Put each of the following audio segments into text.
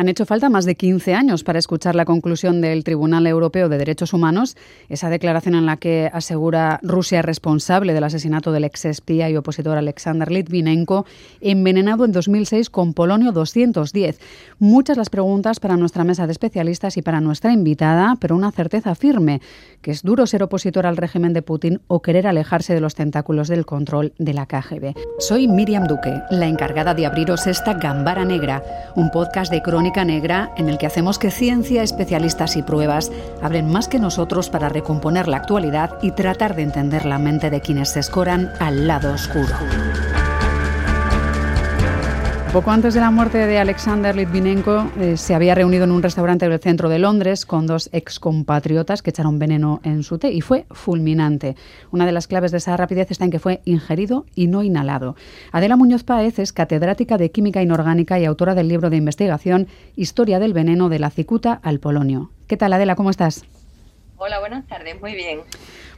Han hecho falta más de 15 años para escuchar la conclusión del Tribunal Europeo de Derechos Humanos, esa declaración en la que asegura Rusia responsable del asesinato del ex espía y opositor Alexander Litvinenko, envenenado en 2006 con polonio 210. Muchas las preguntas para nuestra mesa de especialistas y para nuestra invitada, pero una certeza firme, que es duro ser opositor al régimen de Putin o querer alejarse de los tentáculos del control de la KGB. Soy Miriam Duque, la encargada de abriros esta Gambara Negra, un podcast de crónica En el que hacemos que ciencia, especialistas y pruebas hablen más que nosotros para recomponer la actualidad y tratar de entender la mente de quienes se escoran al lado oscuro. Poco antes de la muerte de Alexander Litvinenko, eh, se había reunido en un restaurante del centro de Londres con dos excompatriotas que echaron veneno en su té y fue fulminante. Una de las claves de esa rapidez está en que fue ingerido y no inhalado. Adela Muñoz Páez es catedrática de Química Inorgánica y autora del libro de investigación Historia del veneno de la cicuta al polonio. ¿Qué tal, Adela? ¿Cómo estás? Hola, buenas tardes. Muy bien.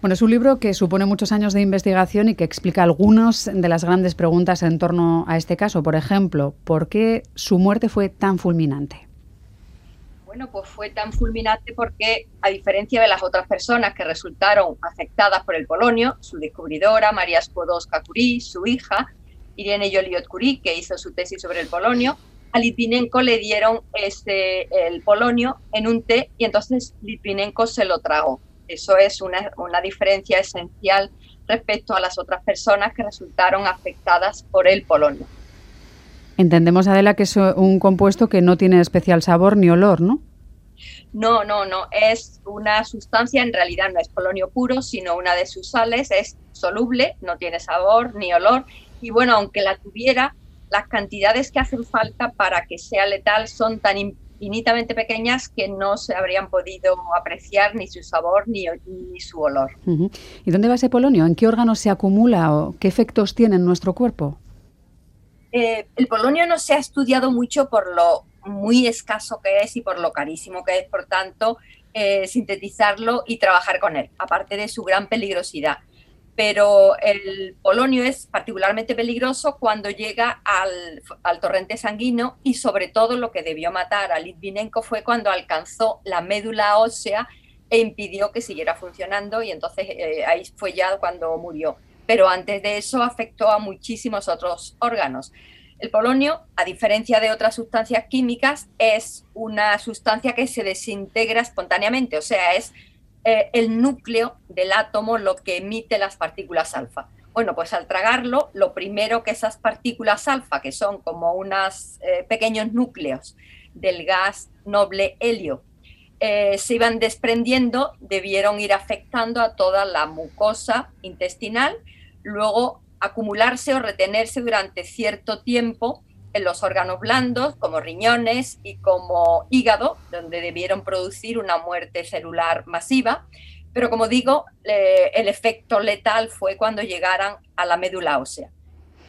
Bueno, es un libro que supone muchos años de investigación y que explica algunas de las grandes preguntas en torno a este caso. Por ejemplo, ¿por qué su muerte fue tan fulminante? Bueno, pues fue tan fulminante porque, a diferencia de las otras personas que resultaron afectadas por el polonio, su descubridora, María Skłodowska Curie, su hija, Irene Joliot Curie, que hizo su tesis sobre el polonio, a Litvinenko le dieron este, el polonio en un té y entonces Litvinenko se lo tragó. Eso es una, diferencia esencial respecto a las otras personas que resultaron afectadas por el polonio. Entendemos, Adela, que es un compuesto que no tiene especial sabor ni olor, ¿no? No, no, no. Es una sustancia, en realidad no es polonio puro, sino una de sus sales. Es soluble, no tiene sabor ni olor. Y bueno, aunque la tuviera, las cantidades que hacen falta para que sea letal son tan infinitamente pequeñas que no se habrían podido apreciar ni su sabor ni, su olor. ¿Y dónde va ese polonio? ¿En qué órganos se acumula o qué efectos tiene en nuestro cuerpo? Eh, el polonio no se ha estudiado mucho por lo muy escaso que es y por lo carísimo que es, por tanto, eh, sintetizarlo y trabajar con él, aparte de su gran peligrosidad pero el polonio es particularmente peligroso cuando llega al, torrente sanguíneo y sobre todo lo que debió matar a Litvinenko fue cuando alcanzó la médula ósea e impidió que siguiera funcionando y entonces eh, ahí fue ya cuando murió. Pero antes de eso afectó a muchísimos otros órganos. El polonio, a diferencia de otras sustancias químicas, es una sustancia que se desintegra espontáneamente, o sea, es eh, el núcleo del átomo lo que emite las partículas alfa. Bueno, pues al tragarlo, lo primero que esas partículas alfa, que son como unos eh, pequeños núcleos del gas noble helio, eh, se iban desprendiendo, debieron ir afectando a toda la mucosa intestinal, luego acumularse o retenerse durante cierto tiempo en los órganos blandos, como riñones y como hígado, donde debieron producir una muerte celular masiva. Pero como digo, el efecto letal fue cuando llegaran a la médula ósea.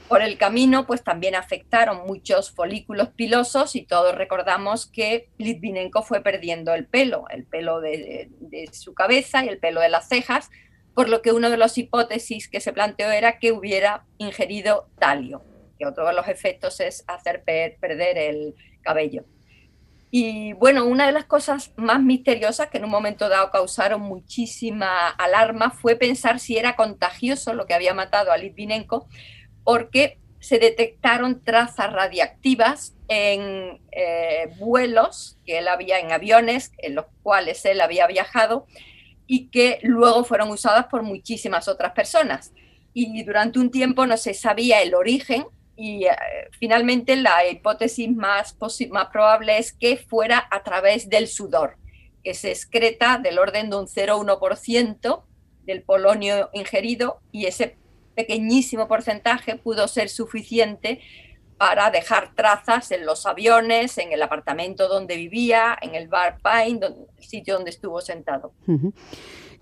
Por el camino, pues también afectaron muchos folículos pilosos y todos recordamos que Litvinenko fue perdiendo el pelo, el pelo de, de su cabeza y el pelo de las cejas, por lo que una de las hipótesis que se planteó era que hubiera ingerido talio que otro de los efectos es hacer perder el cabello. Y bueno, una de las cosas más misteriosas que en un momento dado causaron muchísima alarma fue pensar si era contagioso lo que había matado a Litvinenko, porque se detectaron trazas radiactivas en eh, vuelos que él había, en aviones en los cuales él había viajado y que luego fueron usadas por muchísimas otras personas. Y durante un tiempo no se sabía el origen y eh, finalmente la hipótesis más, más probable es que fuera a través del sudor, que se excreta del orden de un 0,1% del polonio ingerido y ese pequeñísimo porcentaje pudo ser suficiente para dejar trazas en los aviones, en el apartamento donde vivía, en el bar Pine, el sitio donde estuvo sentado.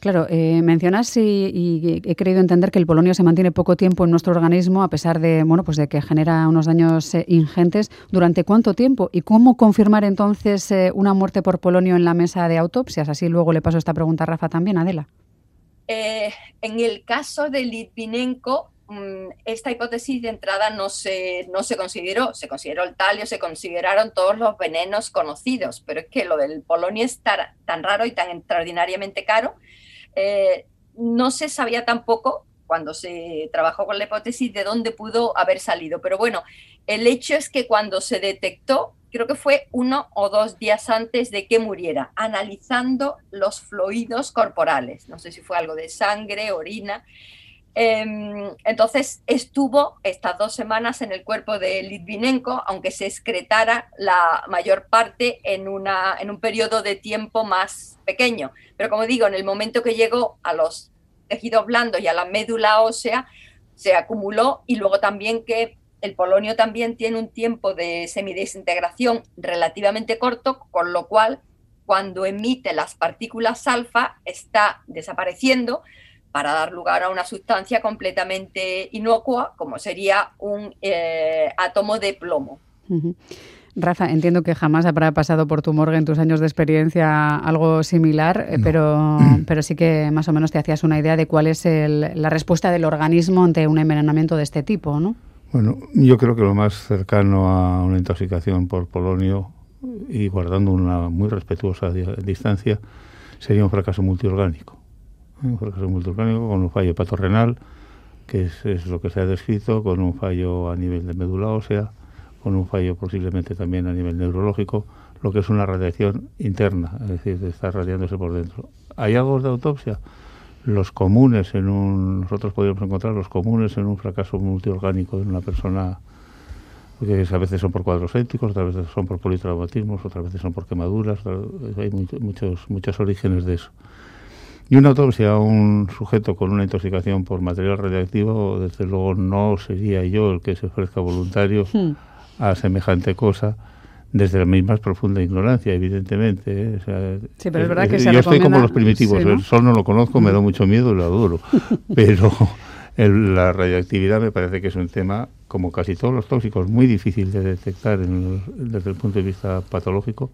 Claro, eh, mencionas y, he querido entender que el polonio se mantiene poco tiempo en nuestro organismo a pesar de, bueno, pues de que genera unos daños eh, ingentes. ¿Durante cuánto tiempo? ¿Y cómo confirmar entonces eh, una muerte por polonio en la mesa de autopsias? Así luego le paso esta pregunta a Rafa también, Adela. en el caso de Litvinenko, mm, esta hipótesis de entrada no se, no se consideró, se consideró el talio, se consideraron todos los venenos conocidos, pero es que lo del polonio es tan, raro y tan extraordinariamente caro, eh, no se sabía tampoco cuando se trabajó con la hipótesis de dónde pudo haber salido. Pero bueno, el hecho es que cuando se detectó, creo que fue uno o dos días antes de que muriera, analizando los fluidos corporales. No sé si fue algo de sangre, orina. Em, entonces estuvo estas dos semanas en el cuerpo de Litvinenko, aunque se excretara la mayor parte en, una, en un periodo de tiempo más pequeño. Pero como digo, en el momento que llegó a los tejido blando y a la médula ósea se acumuló y luego también que el polonio también tiene un tiempo de semidesintegración relativamente corto, con lo cual cuando emite las partículas alfa está desapareciendo para dar lugar a una sustancia completamente inocua, como sería un eh, átomo de plomo. Rafa, entiendo que jamás habrá pasado por tu morgue en tus años de experiencia algo similar, eh, pero, pero sí que más o menos te hacías una idea de cuál es la respuesta del organismo ante un envenenamiento de este tipo, ¿no? Bueno, yo creo que lo más cercano a una intoxicación por polonio y guardando una muy respetuosa distancia sería un fracaso multiorgánico. Un fracaso multiorgánico con un fallo patorrenal, que es, es lo que se ha descrito, con un fallo a nivel de médula ósea, con un fallo posiblemente también a nivel neurológico, lo que es una radiación interna, es decir, de estar radiándose por dentro. ¿Hay algo de autopsia? Los comunes en un, nosotros podríamos encontrar los comunes en un fracaso multiorgánico en una persona, que a veces son por cuadros éticos, otras veces son por politraumatismos, otras veces son por quemaduras, hay muchos, muchos orígenes de eso. Y una autopsia a un sujeto con una intoxicación por material radiactivo, desde luego no sería yo el que se ofrezca voluntario. Hmm a semejante cosa desde la misma profunda ignorancia, evidentemente. ¿eh? sí, pero es verdad que Yo estoy como los primitivos, el sol no lo conozco, me da mucho miedo y lo adoro. pero la radioactividad me parece que es un tema, como casi todos los tóxicos, muy difícil de detectar desde el punto de vista patológico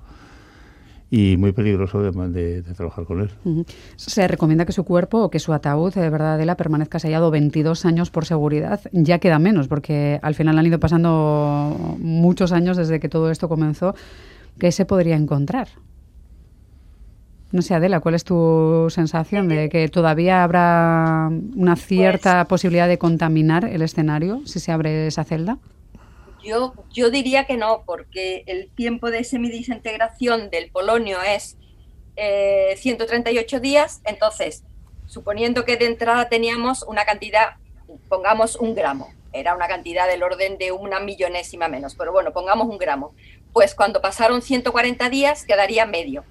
y muy peligroso de, trabajar con él. Se recomienda que su cuerpo o que su ataúd de verdad Adela, permanezca sellado 22 años por seguridad. Ya queda menos, porque al final han ido pasando muchos años desde que todo esto comenzó. ¿Qué se podría encontrar? No sé, Adela, ¿cuál es tu sensación de que todavía habrá una cierta pues posibilidad de contaminar el escenario si se abre esa celda? Yo, diría que no, porque el tiempo de semidisintegración del polonio es 138 eh, días, entonces, suponiendo que de entrada teníamos una cantidad, pongamos un gramo, era una cantidad del orden de una millonésima menos, pero bueno, pongamos un gramo, pues cuando pasaron 140 días quedaría medio.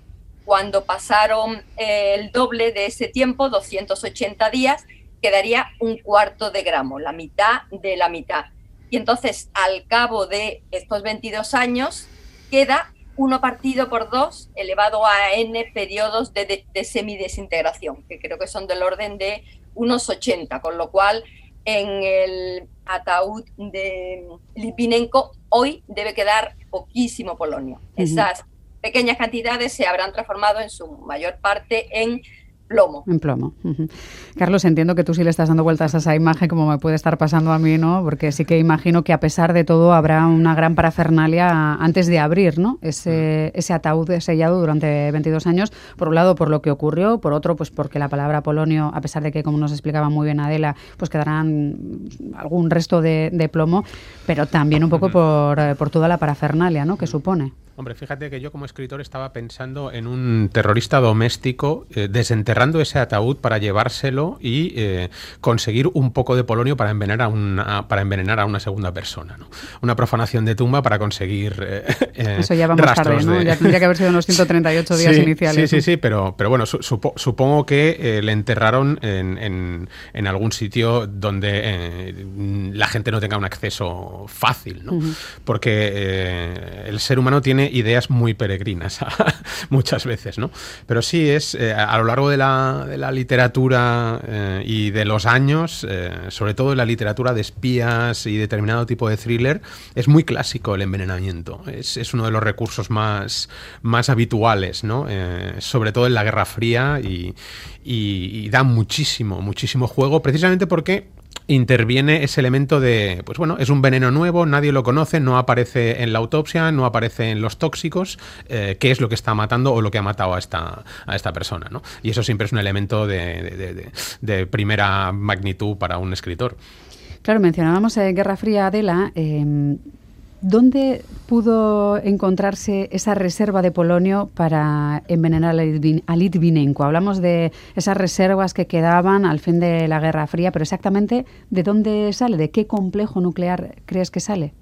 Cuando pasaron eh, el doble de ese tiempo, 280 días, quedaría un cuarto de gramo, la mitad de la mitad. Y entonces, al cabo de estos 22 años, queda uno partido por dos elevado a n periodos de, semidesintegración, que creo que son del orden de unos 80, con lo cual en el ataúd de Lipinenko hoy debe quedar poquísimo polonio. Esas pequeñas cantidades se habrán transformado en su mayor parte en plomo. En plomo. Carlos, entiendo que tú sí le estás dando vueltas a esa imagen como me puede estar pasando a mí, ¿no? Porque sí que imagino que a pesar de todo habrá una gran parafernalia antes de abrir, ¿no? Ese, ese ataúd sellado durante 22 años, por un lado por lo que ocurrió, por otro pues porque la palabra polonio, a pesar de que como nos explicaba muy bien Adela, pues quedarán algún resto de, plomo, pero también un poco por, por toda la parafernalia, ¿no? Que supone. Hombre, fíjate que yo como escritor estaba pensando en un terrorista doméstico eh, desenterrando ese ataúd para llevárselo y eh, conseguir un poco de polonio para envenenar a una, para envenenar a una segunda persona. ¿no? Una profanación de tumba para conseguir eh, Eso ya vamos tarde, ¿no? Ya tendría que haber sido unos 138 días iniciales. Sí, sí, sí, pero, pero bueno, supongo que le enterraron en, en, algún sitio donde la gente no tenga un acceso fácil, ¿no? Porque el ser humano tiene ideas muy peregrinas muchas veces, ¿no? Pero sí es, eh, a lo largo de la, literatura eh, y de los años, eh, sobre todo en la literatura de espías y determinado tipo de thriller, es muy clásico el envenenamiento. Es, uno de los recursos más, más habituales, ¿no? sobre todo en la Guerra Fría y da muchísimo, muchísimo juego, precisamente porque interviene ese elemento de, pues bueno, es un veneno nuevo, nadie lo conoce, no aparece en la autopsia, no aparece en los tóxicos, eh, qué es lo que está matando o lo que ha matado a esta, a esta persona, ¿no? Y eso siempre es un elemento de, primera magnitud para un escritor. Claro, mencionábamos eh, Guerra Fría, Adela. Em, ¿Dónde pudo encontrarse esa reserva de polonio para envenenar a Litvinenko? Hablamos de esas reservas que quedaban al fin de la Guerra Fría, pero exactamente ¿de dónde sale? ¿De qué complejo nuclear crees que sale?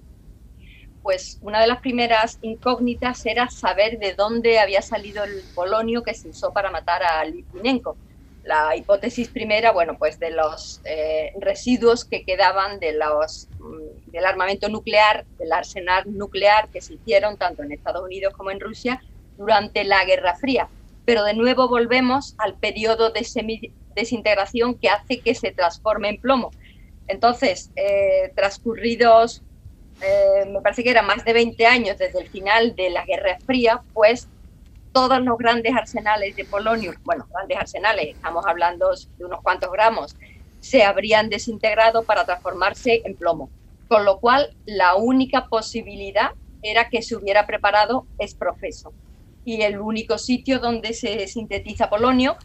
Pues una de las primeras incógnitas era saber de dónde había salido el polonio que se usó para matar a Litvinenko la hipótesis primera, bueno, pues de los eh, residuos que quedaban de los, mm, del armamento nuclear, del arsenal nuclear que se hicieron tanto en Estados Unidos como en Rusia durante la Guerra Fría. Pero de nuevo volvemos al periodo de desintegración que hace que se transforme en plomo. Entonces, eh, transcurridos, eh, me parece que eran más de 20 años desde el final de la Guerra Fría, pues todos los grandes arsenales de polonio, bueno, grandes arsenales, estamos hablando de unos cuantos gramos, se habrían desintegrado para transformarse en plomo. Con lo cual, la única posibilidad era que se hubiera preparado es profeso. Y el único sitio donde se sintetiza polonio,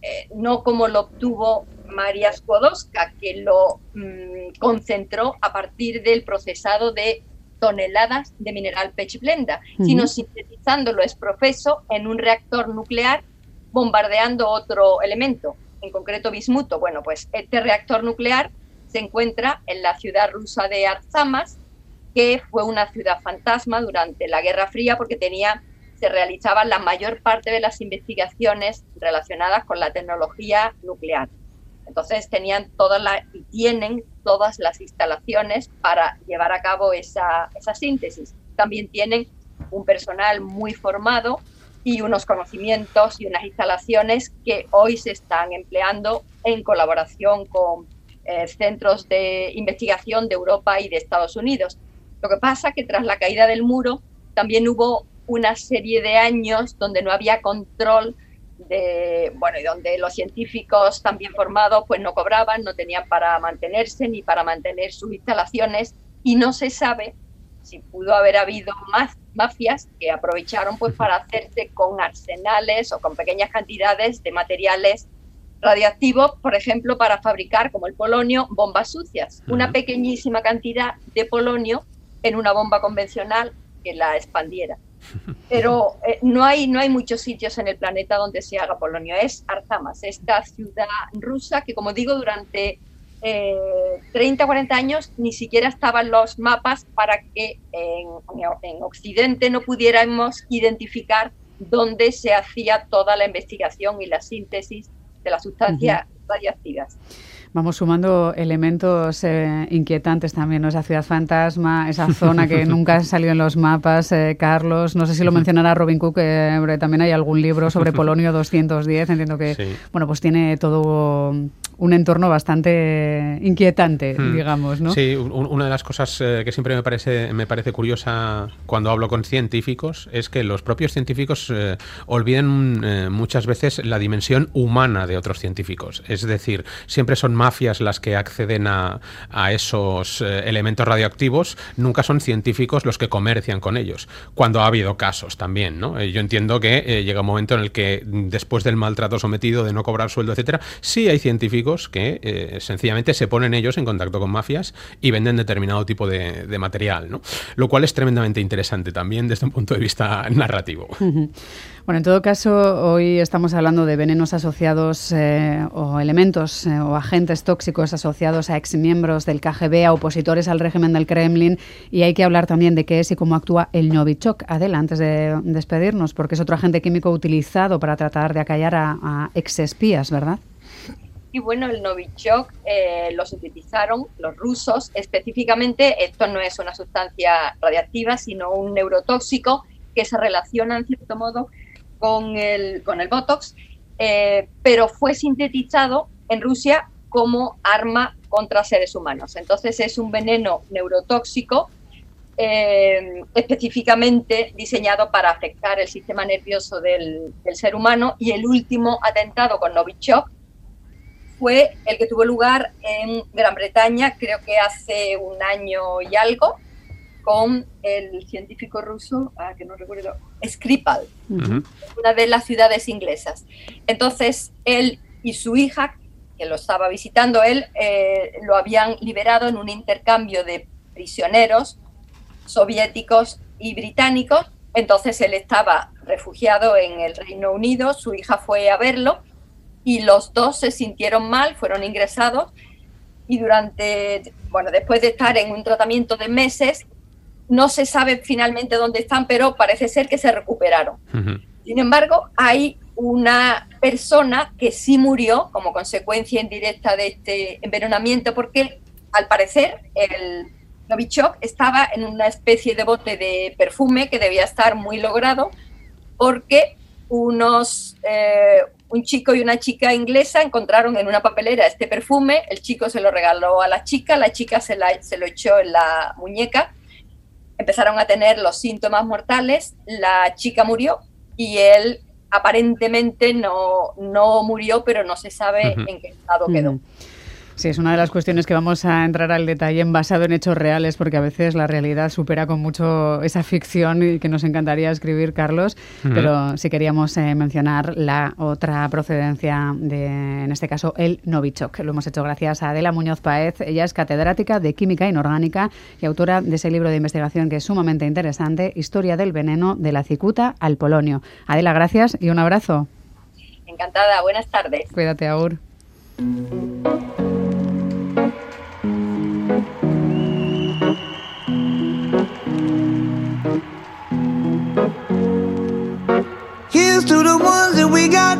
eh, no como lo obtuvo María Skłodowska, que lo mm, concentró a partir del procesado de toneladas de mineral pechblenda, sino sintetizándolo es profeso en un reactor nuclear bombardeando otro elemento, en concreto bismuto. Bueno, pues este reactor nuclear se encuentra en la ciudad rusa de Arzamas, que fue una ciudad fantasma durante la Guerra Fría porque tenía se realizaban la mayor parte de las investigaciones relacionadas con la tecnología nuclear. Entonces tenían todas las y tienen todas las instalaciones para llevar a cabo esa, esa síntesis. También tienen un personal muy formado y unos conocimientos y unas instalaciones que hoy se están empleando en colaboración con eh, centros de investigación de Europa y de Estados Unidos. Lo que pasa que tras la caída del muro también hubo una serie de años donde no había control de, bueno, y donde los científicos también formados pues no cobraban, no tenían para mantenerse ni para mantener sus instalaciones y no se sabe si pudo haber habido más mafias que aprovecharon pues para hacerse con arsenales o con pequeñas cantidades de materiales radiactivos, por ejemplo, para fabricar, como el polonio, bombas sucias. Una pequeñísima cantidad de polonio en una bomba convencional que la expandiera. Pero eh, no, hay, no hay muchos sitios en el planeta donde se haga polonio. Es Arzamas, esta ciudad rusa que, como digo, durante eh, 30, 40 años ni siquiera estaban los mapas para que en, en Occidente no pudiéramos identificar dónde se hacía toda la investigación y la síntesis de las sustancias radiactivas. Vamos sumando elementos eh, inquietantes también, ¿no? Esa ciudad fantasma, esa zona que nunca salió en los mapas, eh, Carlos. No sé si lo mencionará Robin Cook, eh, también hay algún libro sobre Polonio 210. Entiendo que, bueno, pues tiene todo un entorno bastante inquietante, hmm. digamos, ¿no? Sí, una de las cosas eh, que siempre me parece, me parece curiosa cuando hablo con científicos es que los propios científicos olviden muchas veces la dimensión humana de otros científicos. Es decir, siempre son mafias las que acceden a, a esos elementos radioactivos, nunca son científicos los que comercian con ellos, cuando ha habido casos también, ¿no? yo entiendo que llega un momento en el que después del maltrato sometido, de no cobrar sueldo, etcétera, sí hay científicos que eh, sencillamente se ponen ellos en contacto con mafias y venden determinado tipo de, material, ¿no? Lo cual es tremendamente interesante también desde un punto de vista narrativo. Bueno, en todo caso, hoy estamos hablando de venenos asociados eh, o elementos eh, o agentes tóxicos asociados a exmiembros del KGB, a opositores al régimen del Kremlin, y hay que hablar también de qué es y cómo actúa el Novichok. Adela, antes de despedirnos, porque es otro agente químico utilizado para tratar de acallar a, a exespías, ¿verdad? Y bueno, el Novichok eh, lo sintetizaron los rusos. Específicamente, esto no es una sustancia radiactiva, sino un neurotóxico que se relaciona en cierto modo con el, con el Botox, eh, pero fue sintetizado en Rusia como arma contra seres humanos. Entonces es un veneno neurotóxico eh, específicamente diseñado para afectar el sistema nervioso del, ser humano y el último atentado con Novichok fue el que tuvo lugar en Gran Bretaña, creo que hace un año y algo, con el científico ruso, ah, que no recuerdo, Skripal, una de las ciudades inglesas. Entonces, él y su hija, que lo estaba visitando, él eh, lo habían liberado en un intercambio de prisioneros soviéticos y británicos. Entonces él estaba refugiado en el Reino Unido, su hija fue a verlo y los dos se sintieron mal, fueron ingresados y durante, bueno, después de estar en un tratamiento de meses, no se sabe finalmente dónde están, pero parece ser que se recuperaron. Sin embargo, hay una persona que sí murió como consecuencia indirecta de este envenenamiento, porque al parecer el Novichok estaba en una especie de bote de perfume que debía estar muy logrado, porque unos, eh, un chico y una chica inglesa encontraron en una papelera este perfume, el chico se lo regaló a la chica, la chica se, la, se lo echó en la muñeca empezaron a tener los síntomas mortales, la chica murió y él aparentemente no, no murió, pero no se sabe en qué estado quedó. Sí, es una de las cuestiones que vamos a entrar al detalle en basado en hechos reales, porque a veces la realidad supera con mucho esa ficción y que nos encantaría escribir, Carlos. Pero sí queríamos eh, mencionar la otra procedencia de, en este caso, el Novichok. Lo hemos hecho gracias a Adela Muñoz Paez. Ella es catedrática de Química Inorgánica y autora de ese libro de investigación que es sumamente interesante, Historia del veneno de la cicuta al polonio. Adela, gracias y un abrazo. Encantada, buenas tardes. Cuídate, Aur. Here's to the ones that we got.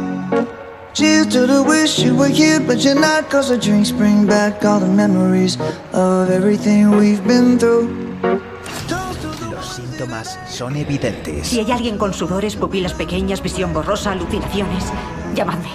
Cheers to the wish you were here, but you're not. Cause the drinks bring back all the memories of everything we've been through. Los síntomas son evidentes. Si hay alguien con sudores, pupilas pequeñas, visión borrosa, alucinaciones, llamadme.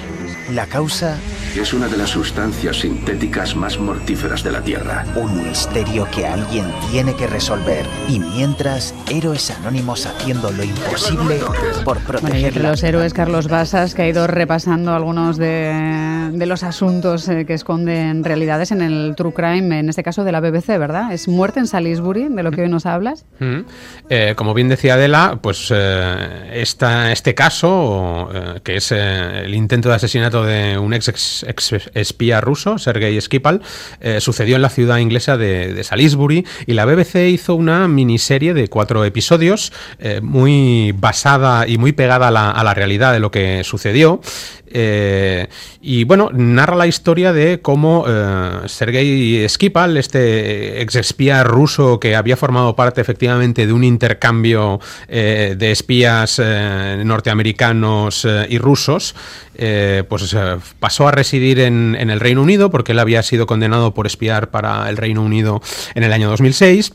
La causa es una de las sustancias sintéticas más mortíferas de la Tierra. Un misterio que alguien tiene que resolver. Y mientras, héroes anónimos haciendo lo imposible por proteger. Bueno, los héroes Carlos Basas, que ha ido repasando algunos de, los asuntos eh, que esconden realidades en el True Crime, en este caso de la BBC, ¿verdad? ¿Es muerte en Salisbury, de lo que hoy nos hablas? Mm. Eh, como bien decía Adela, pues eh, este caso, que es el intento de asesinato de un ex ex espía ruso, Sergei Skripal, eh, sucedió en la ciudad inglesa de, Salisbury y la BBC hizo una miniserie de cuatro episodios eh, muy basada y muy pegada a la, realidad de lo que sucedió. Eh, y bueno, narra la historia de cómo Sergei Skripal, este ex espía ruso que había formado parte efectivamente de un intercambio de espías norteamericanos y rusos, pues pasó a residir en, el Reino Unido porque él había sido condenado por espiar para el Reino Unido en el año 2006.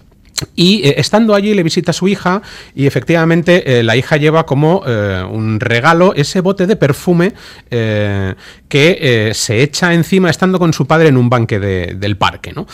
Y eh, estando allí le visita a su hija y efectivamente eh, la hija lleva como eh, un regalo ese bote de perfume que se echa encima estando con su padre en un banque del parque. ¿no?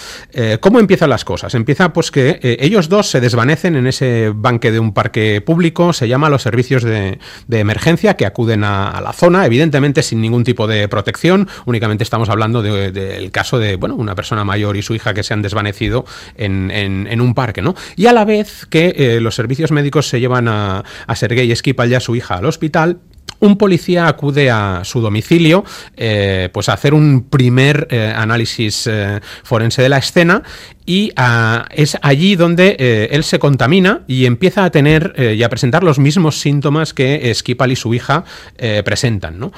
¿Cómo empiezan las cosas? Empieza pues que ellos dos se desvanecen en ese banque de un parque público, se llama los servicios de, emergencia que acuden a, la zona, evidentemente sin ningún tipo de protección, únicamente estamos hablando del caso de bueno, una persona mayor y su hija que se han desvanecido en un parque. Y a la vez que eh, los servicios médicos se llevan a, a Sergei Esquipal y a su hija al hospital, un policía acude a su domicilio eh, pues a hacer un primer eh, análisis forense de la escena y ah, es allí donde él se contamina y empieza a tener y a presentar los mismos síntomas que Esquipal y su hija presentan. ¿no?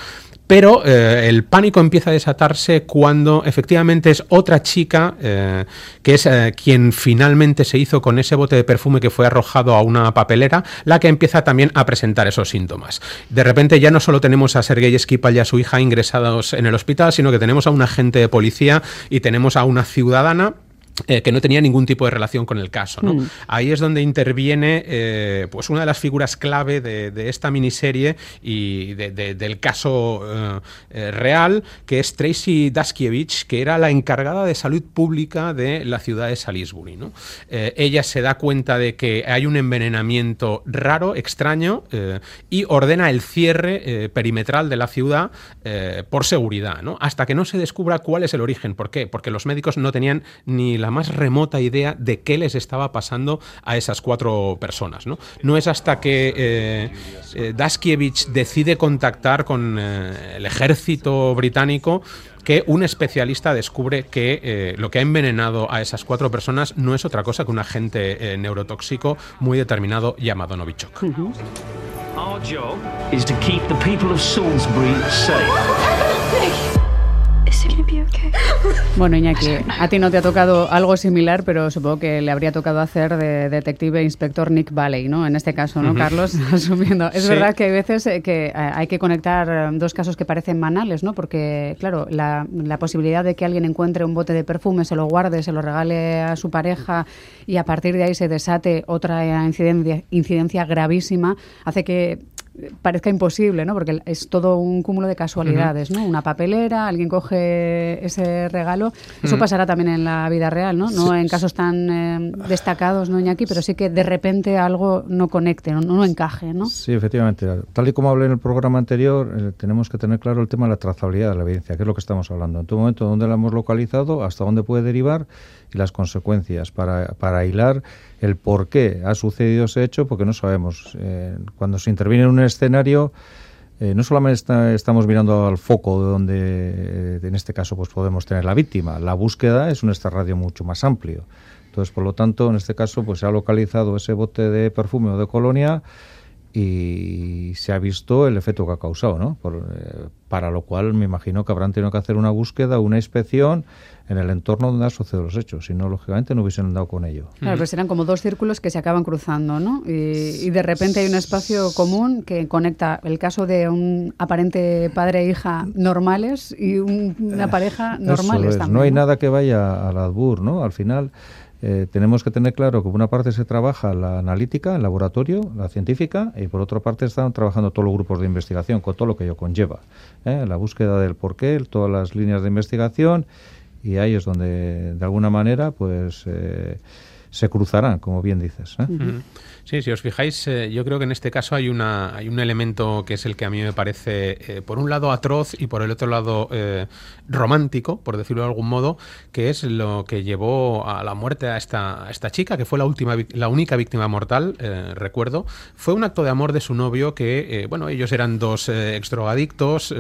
Pero eh, el pánico empieza a desatarse cuando efectivamente es otra chica, eh, que es eh, quien finalmente se hizo con ese bote de perfume que fue arrojado a una papelera, la que empieza también a presentar esos síntomas. De repente ya no solo tenemos a Sergei Esquipal y a su hija ingresados en el hospital, sino que tenemos a un agente de policía y tenemos a una ciudadana eh, que no tenía ningún tipo de relación con el caso. ¿no? Mm. Ahí es donde interviene eh, pues una de las figuras clave de, esta miniserie y del caso eh, real, que es Tracy Daskiewicz, que era la encargada de salud pública de la ciudad de Salisbury. ¿no? ella se da cuenta de que hay un envenenamiento raro, extraño, y ordena el cierre perimetral de la ciudad por seguridad, ¿no? hasta que no se descubra cuál es el origen. ¿Por qué? Porque los médicos no tenían ni la la más remota idea de qué les estaba pasando a esas cuatro personas. No, no es hasta que eh, eh, Daskiewicz decide contactar con eh, el ejército británico que un especialista descubre que lo que ha envenenado a esas cuatro personas no es otra cosa que un agente neurotóxico muy determinado llamado Novichok. Bueno, Iñaki, a ti no te ha tocado algo similar, pero supongo que le habría tocado hacer de detective inspector Nick Valley, ¿no? En este caso, ¿no, Carlos? Asumiendo. Es verdad que hay veces eh, que eh, hay que conectar eh, dos casos que parecen banales, ¿no? Porque, claro, la, posibilidad de que alguien encuentre un bote de perfume, se lo guarde, se lo regale a su pareja y a partir de ahí se desate otra incidencia, incidencia gravísima, hace que parezca imposible, ¿no? Porque es todo un cúmulo de casualidades, ¿no? Una papelera, alguien coge ese regalo. Eso pasará también en la vida real, ¿no? No en casos tan eh, destacados, ¿no, Iñaki? Pero sí que de repente algo no conecte, no, no encaje, ¿no? Sí, efectivamente. Tal y como hablé en el programa anterior, eh, tenemos que tener claro el tema de la trazabilidad de la evidencia, que es lo que estamos hablando. En todo momento, dónde la hemos localizado, hasta dónde puede derivar y las consecuencias para, para hilar el por qué ha sucedido ese hecho, porque no sabemos. Eh, cuando se interviene en un escenario, eh, no solamente estamos mirando al foco de donde, eh, en este caso, pues podemos tener la víctima. La búsqueda es un extrarradio mucho más amplio. Entonces, por lo tanto, en este caso, pues se ha localizado ese bote de perfume o de colonia y se ha visto el efecto que ha causado, ¿no? para lo cual me imagino que habrán tenido que hacer una búsqueda, una inspección en el entorno donde han sucedido los hechos, si no, lógicamente no hubiesen andado con ello. Claro, pues serán como dos círculos que se acaban cruzando, ¿no? Y, de repente hay un espacio común que conecta el caso de un aparente padre e hija normales y una pareja normales también. No hay nada que vaya al adbur, ¿no? Al final... Eh, tenemos que tener claro que por una parte se trabaja la analítica, el laboratorio, la científica, y por otra parte están trabajando todos los grupos de investigación, con todo lo que ello conlleva. ¿eh? La búsqueda del porqué, todas las líneas de investigación y ahí es donde de alguna manera pues eh, se cruzarán, como bien dices. ¿eh? Sí, si os fijáis, eh, yo creo que en este caso hay, una, hay un elemento que es el que a mí me parece, eh, por un lado, atroz y por el otro lado, eh, romántico, por decirlo de algún modo, que es lo que llevó a la muerte a esta, esta chica, que fue la, última, la única víctima mortal, recuerdo. Fue un acto de amor de su novio que, bueno, ellos eran dos exdrogadictos,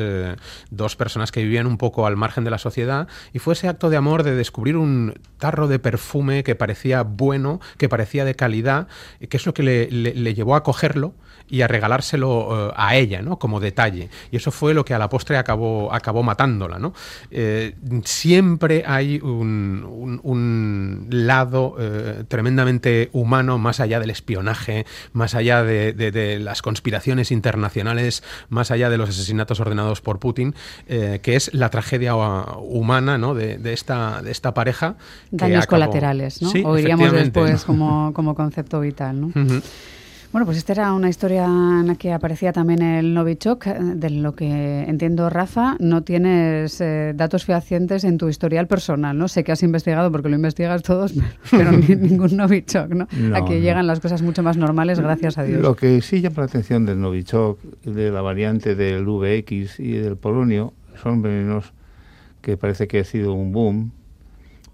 dos personas que vivían un poco al margen de la sociedad, y fue ese acto de amor de descubrir un tarro de perfume que parecía bueno, que parecía de calidad, que es lo que le, llevó a cogerlo y a regalárselo eh, a ella, ¿no? Como detalle. Y eso fue lo que a la postre acabó, acabó matándola, ¿no? Eh, siempre hay un, lado eh, tremendamente humano, más allá del espionaje, más allá de, las conspiraciones internacionales, más allá de los asesinatos ordenados por Putin, que es la tragedia humana, ¿no? De, esta, de esta pareja. Daños colaterales, ¿no? o diríamos después como, como concepto vital, ¿no? Bueno, pues esta era una historia en la que aparecía también el Novichok. De lo que entiendo, Rafa, no tienes eh, datos fehacientes en tu historial personal, ¿no? Sé que has investigado porque lo investigas todos, pero ningún Novichok, ¿no? Aquí llegan las cosas mucho más normales, gracias a Dios. Lo que sí llama la atención del Novichok, de la variante del VX y del polonio, son venenos que parece que ha sido un boom,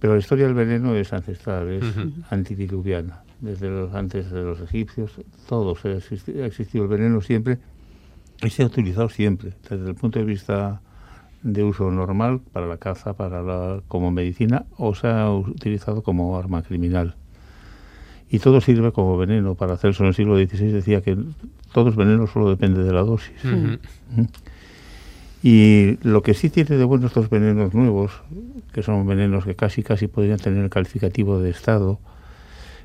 pero la historia del veneno es ancestral, es antidiluviana desde los, antes de los egipcios, todo ha existido, ha existido el veneno siempre y se ha utilizado siempre, desde el punto de vista de uso normal para la caza, para la, como medicina, o se ha utilizado como arma criminal. Y todo sirve como veneno. Para Celso en el siglo XVI decía que todo es veneno, solo depende de la dosis. Y lo que sí tiene de bueno estos venenos nuevos, que son venenos que casi casi podrían tener el calificativo de estado,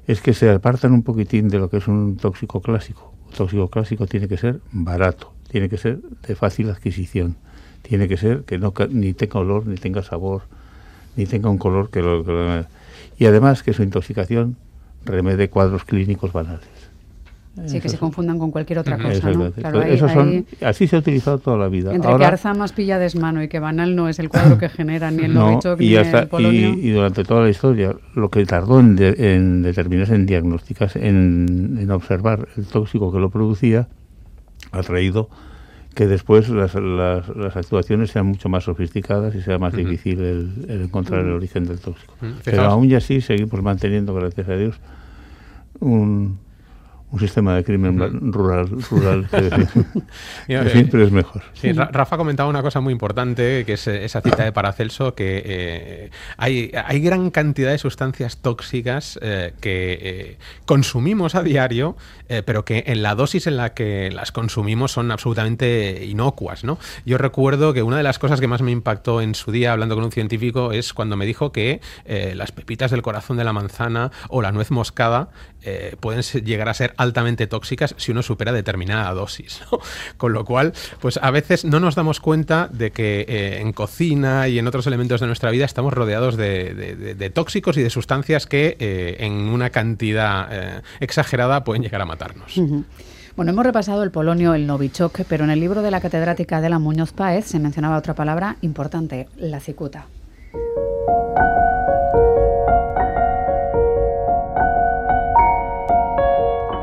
es que se apartan un poquitín de lo que es un tóxico clásico. Un tóxico clásico tiene que ser barato, tiene que ser de fácil adquisición, tiene que ser que no ni tenga olor, ni tenga sabor, ni tenga un color que lo, que lo- y además que su intoxicación remede cuadros clínicos banales. Sí, que se confundan con cualquier otra cosa, ¿no? Claro, ahí- Esos son- ahí- así se ha utilizado toda la vida. entre que Ahora, Alzheimer pilla desmano y que banal no es el cuadro que genera ni el no, Novichok y, ni hasta- el Polonio. y, y durante toda la historia, lo que tardó en, de- en determinarse, en diagnosticarse, en, en observar el tóxico que lo producía, ha traído que después las, las, las actuaciones sean mucho más sofisticadas y sea más difícil el, el encontrar el origen del tóxico. Pero aún y así seguimos manteniendo, gracias a Dios, un, un sistema de crimen rural, rural que, que eh, siempre es mejor. Sí, Ra- Rafa comentaba una cosa muy importante, que es eh, esa cita de Paracelso, que eh, hay, hay gran cantidad de sustancias tóxicas eh, que eh, consumimos a diario, pero que en la dosis en la que las consumimos son absolutamente inocuas. ¿no? Yo recuerdo que una de las cosas que más me impactó en su día hablando con un científico es cuando me dijo que las pepitas del corazón de la manzana o la nuez moscada pueden llegar a ser altamente tóxicas si uno supera determinada dosis. Con lo cual, pues a veces no nos damos cuenta de que eh, en cocina y en otros elementos de nuestra vida estamos rodeados de, tóxicos y de sustancias que eh, en una cantidad eh, exagerada pueden llegar a matarnos. Bueno, hemos repasado el polonio, el novichok, pero en el libro de la catedrática de la Muñoz Páez se mencionaba otra palabra importante, la cicuta.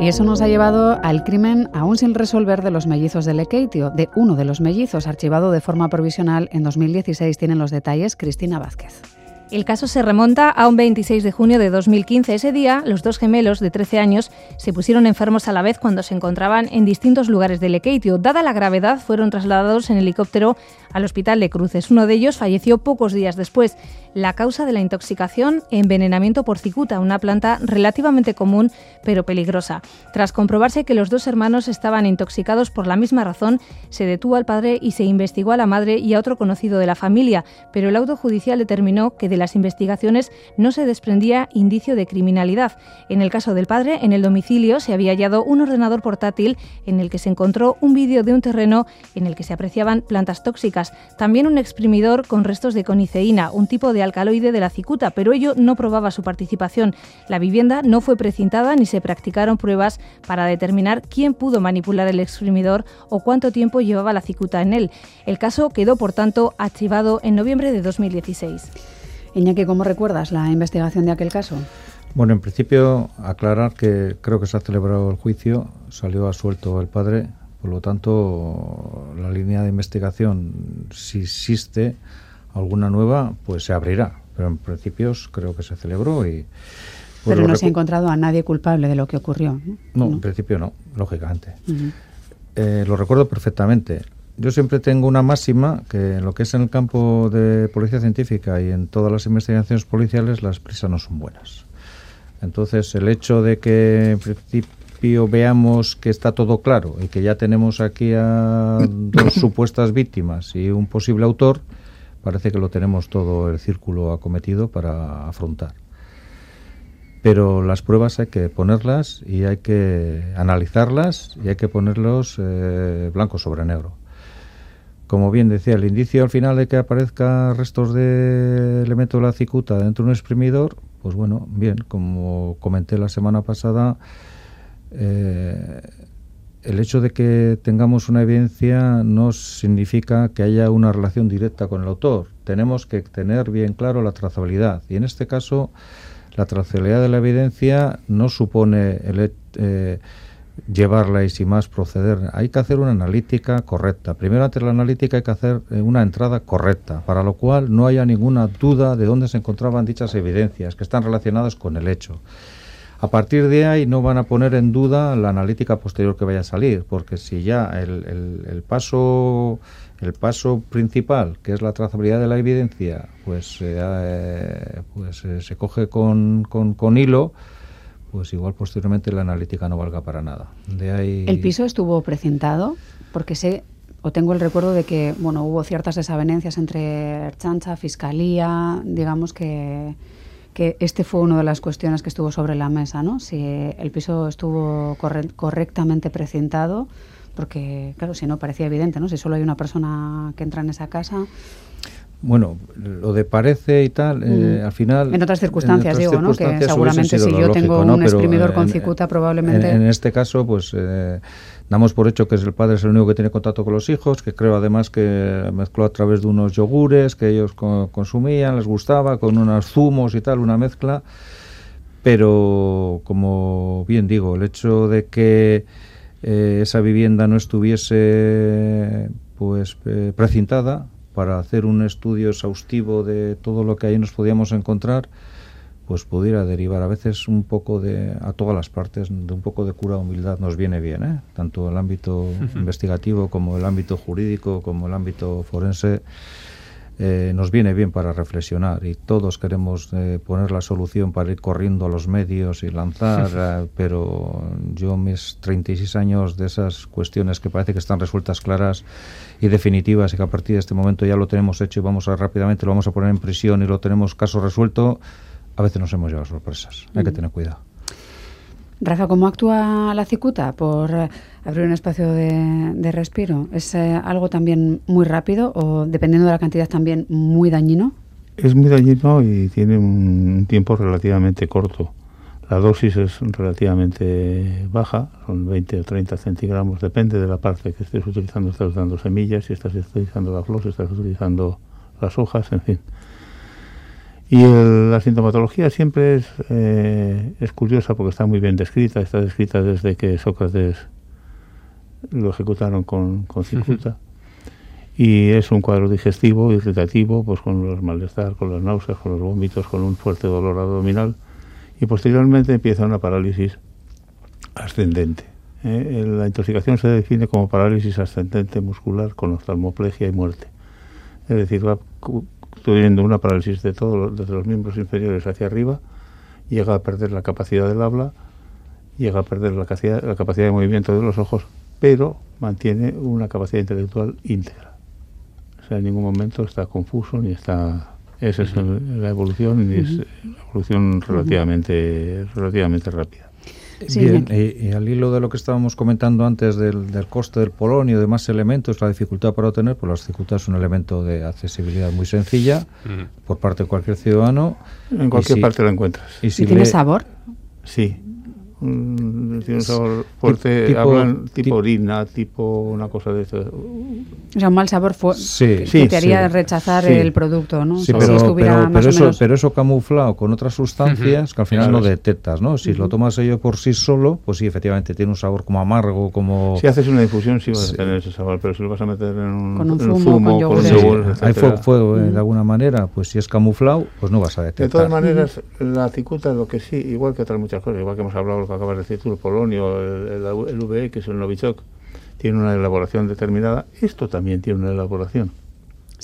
Y eso nos ha llevado al crimen aún sin resolver de los mellizos de Lekeitio, de uno de los mellizos, archivado de forma provisional en 2016. Tienen los detalles Cristina Vázquez. El caso se remonta a un 26 de junio de 2015. Ese día, los dos gemelos de 13 años se pusieron enfermos a la vez cuando se encontraban en distintos lugares de Lekeitio. Dada la gravedad, fueron trasladados en helicóptero al hospital de Cruces. Uno de ellos falleció pocos días después. La causa de la intoxicación, envenenamiento por cicuta, una planta relativamente común pero peligrosa. Tras comprobarse que los dos hermanos estaban intoxicados por la misma razón, se detuvo al padre y se investigó a la madre y a otro conocido de la familia, pero el auto judicial determinó que de las investigaciones no se desprendía indicio de criminalidad. En el caso del padre, en el domicilio se había hallado un ordenador portátil en el que se encontró un vídeo de un terreno en el que se apreciaban plantas tóxicas, también un exprimidor con restos de coniceína, un tipo de alcaloide de la cicuta, pero ello no probaba su participación. La vivienda no fue precintada ni se practicaron pruebas para determinar quién pudo manipular el exprimidor o cuánto tiempo llevaba la cicuta en él. El caso quedó, por tanto, archivado en noviembre de 2016. Iñaki, ¿cómo recuerdas la investigación de aquel caso? Bueno, en principio aclarar que creo que se ha celebrado el juicio, salió asuelto el padre, por lo tanto la línea de investigación, si existe alguna nueva, pues se abrirá. Pero en principios creo que se celebró y... pues Pero no se ha encontrado a nadie culpable de lo que ocurrió. No, en principio no, lógicamente. Eh, lo recuerdo perfectamente. Yo siempre tengo una máxima que en lo que es en el campo de policía científica y en todas las investigaciones policiales las prisas no son buenas. Entonces el hecho de que en principio veamos que está todo claro y que ya tenemos aquí a dos supuestas víctimas y un posible autor, parece que lo tenemos todo el círculo acometido para afrontar pero las pruebas hay que ponerlas y hay que analizarlas y hay que ponerlos eh, blanco sobre negro. Como bien decía, el indicio al final de que aparezca restos de elemento de la cicuta dentro de un exprimidor, pues bueno, bien, como comenté la semana pasada, eh, el hecho de que tengamos una evidencia no significa que haya una relación directa con el autor. Tenemos que tener bien claro la trazabilidad. Y en este caso, la trazabilidad de la evidencia no supone el, eh, llevarla y sin más proceder. Hay que hacer una analítica correcta. Primero, antes de la analítica, hay que hacer eh, una entrada correcta, para lo cual no haya ninguna duda de dónde se encontraban dichas evidencias, que están relacionadas con el hecho. A partir de ahí no van a poner en duda la analítica posterior que vaya a salir, porque si ya el, el- paso el paso principal, que es la trazabilidad de la evidencia, pues, eh, eh, pues eh, se coge con hilo, pues igual posteriormente la analítica no valga para nada. De ahí ¿El piso estuvo precintado? Porque sé, o tengo el recuerdo de que bueno hubo ciertas desavenencias entre Chancha, Fiscalía, digamos que, que este fue una de las cuestiones que estuvo sobre la mesa, ¿no? Si el piso estuvo corre- correctamente precintado, porque claro, si no parecía evidente, ¿no? Si solo hay una persona que entra en esa casa. Bueno, lo de parece y tal, eh, al final... En otras circunstancias, digo, ¿no? Que seguramente si yo tengo un exprimidor con cicuta, probablemente... En, este caso, pues eh, damos por hecho que es el padre es el único que tiene contacto con los hijos, que creo además que mezcló a través de unos yogures que ellos consumían, les gustaba, con unos zumos y tal, una mezcla. Pero, como bien digo, el hecho de que eh, esa vivienda no estuviese pues precintada para hacer un estudio exhaustivo de todo lo que ahí nos podíamos encontrar, pues pudiera derivar a veces un poco de, a todas las partes, de un poco de cura humildad nos viene bien, ¿eh? tanto el ámbito investigativo como el ámbito jurídico, como el ámbito forense. Eh, nos viene bien para reflexionar y todos queremos eh, poner la solución para ir corriendo a los medios y lanzar, eh, pero yo mis 36 años de esas cuestiones que parece que están resueltas claras y definitivas y que a partir de este momento ya lo tenemos hecho y vamos a rápidamente lo vamos a poner en prisión y lo tenemos caso resuelto, a veces nos hemos llevado sorpresas. Hay que tener cuidado. Rafa, ¿cómo actúa la cicuta por eh, abrir un espacio de, respiro? ¿Es eh, algo también muy rápido o, dependiendo de la cantidad, también muy dañino? Es muy dañino y tiene un tiempo relativamente corto. La dosis es relativamente baja, son 20 o 30 centigramos, depende de la parte que estés utilizando. Estás usando semillas, si estás utilizando la flor, si estás utilizando las hojas, en fin. Y la sintomatología siempre es, eh, es curiosa porque está muy bien descrita, está descrita desde que Sócrates lo ejecutaron con, con cicuta. Y es un cuadro digestivo, irritativo, pues con los malestar, con las náuseas, con los vómitos, con un fuerte dolor abdominal. Y posteriormente empieza una parálisis ascendente. ¿eh? La intoxicación se define como parálisis ascendente muscular con oftalmoplegia y muerte. Es decir, va teniendo una parálisis de todos desde los miembros inferiores hacia arriba, llega a perder la capacidad del habla, llega a perder la capacidad, la capacidad de movimiento de los ojos, pero mantiene una capacidad intelectual íntegra. O sea, en ningún momento está confuso ni está esa es la evolución y es una evolución relativamente relativamente rápida. Bien, y, al hilo de lo que estábamos comentando antes del, coste del polonio, de más elementos, la dificultad para obtener, pues la dificultad es un elemento de accesibilidad muy sencilla por parte de cualquier ciudadano. En cualquier parte lo encuentras. ¿Y, si tiene sabor? Sí, tiene un sabor fuerte, tipo, hablan tipo, orina, tipo una cosa de eso. O sea, un mal sabor fue que te haría rechazar el producto, ¿no? Sí, pero, eso, pero, eso, camuflado con otras sustancias que al final no detectas, ¿no? Si lo tomas ello por sí solo, pues sí, efectivamente tiene un sabor como amargo, como... Si haces una infusión sí vas a tener ese sabor, pero si lo vas a meter en un, con un zumo, con, un yogur, hay fuego, de alguna manera, pues si es camuflado, pues no vas a detectar. De todas maneras, la cicuta lo que sí, igual que otras muchas cosas, igual que hemos hablado acabas de decir tú, el polonio, el, el, VE, que es el Novichok, tiene una elaboración determinada, esto también tiene una elaboración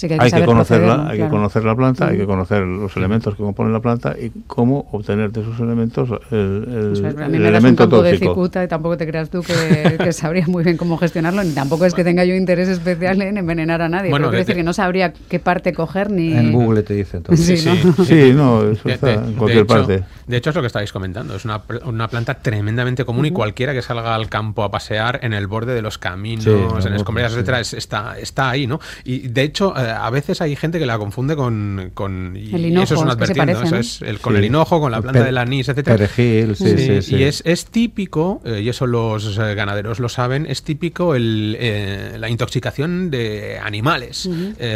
hay, que, conocerla, hay que conocer la planta, hay que conocer los elementos que componen la planta y cómo obtener de esos elementos el, el, a mí me das un campo de cicuta y tampoco te creas tú que, sabría muy bien cómo gestionarlo, ni tampoco es que tenga yo interés especial en envenenar a nadie. Bueno, decir que no sabría qué parte coger ni... En Google te dice entonces. Sí, ¿no? eso está en cualquier parte. De hecho es lo que estáis comentando, es una, una planta tremendamente común y cualquiera que salga al campo a pasear en el borde de los caminos, en escombreras, etcétera, está, está ahí, ¿no? Y de hecho eh, a veces hay gente que la confunde con, con y el hinojo, eso es un advertiendo, es el, con el hinojo, con la planta del anís, etcétera. Perejil, sí, sí, Y es, es típico, eh, y eso los eh, ganaderos lo saben, es típico el, eh, la intoxicación de animales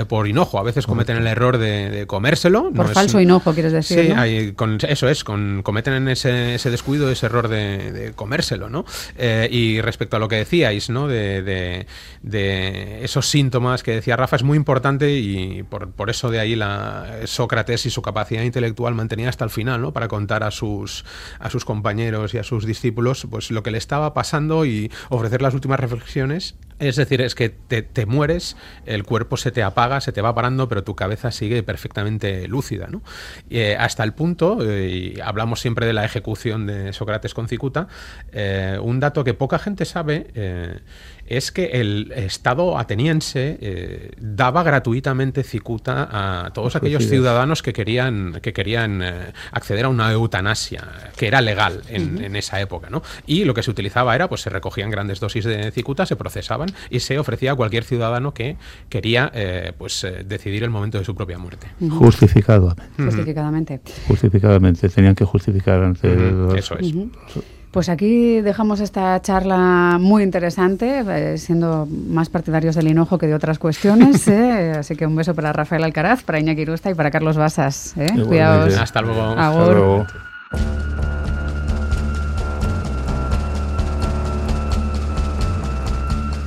por hinojo. A veces cometen el error de, comérselo. Por falso hinojo, quieres decir. Sí, hay, con, eso es, con, cometen ese, ese descuido, ese error de, comérselo, ¿no? y respecto a lo que decíais, ¿no? De, de esos síntomas que decía Rafa, es muy importante y por, por, eso de ahí la Sócrates y su capacidad intelectual mantenía hasta el final, ¿no? Para contar a sus, a sus compañeros y a sus discípulos pues lo que le estaba pasando y ofrecer las últimas reflexiones. Es decir, es que te, mueres, el cuerpo se te apaga, se te va parando, pero tu cabeza sigue perfectamente lúcida, ¿no? Eh, hasta el punto, eh, y hablamos siempre de la ejecución de Sócrates con Cicuta, eh, un dato que poca gente sabe es que el Estado ateniense daba gratuitamente cicuta a todos aquellos ciudadanos que querían, que querían acceder a una eutanasia, que era legal en, esa época. ¿no? Y lo que se utilizaba era, pues se recogían grandes dosis de cicuta, se procesaba daban y se ofrecía a cualquier ciudadano que quería eh, pues eh, decidir el momento de su propia muerte. Justificadamente. Justificadamente. Justificadamente. Tenían que justificar ante... Eso es. Pues aquí dejamos esta charla muy interesante, eh, siendo más partidarios del hinojo que de otras cuestiones. ¿eh? Así que un beso para Rafael Alcaraz, para Iñaki Rusta y para Carlos Basas. ¿eh? Cuidaos. Hasta luego. Hasta luego.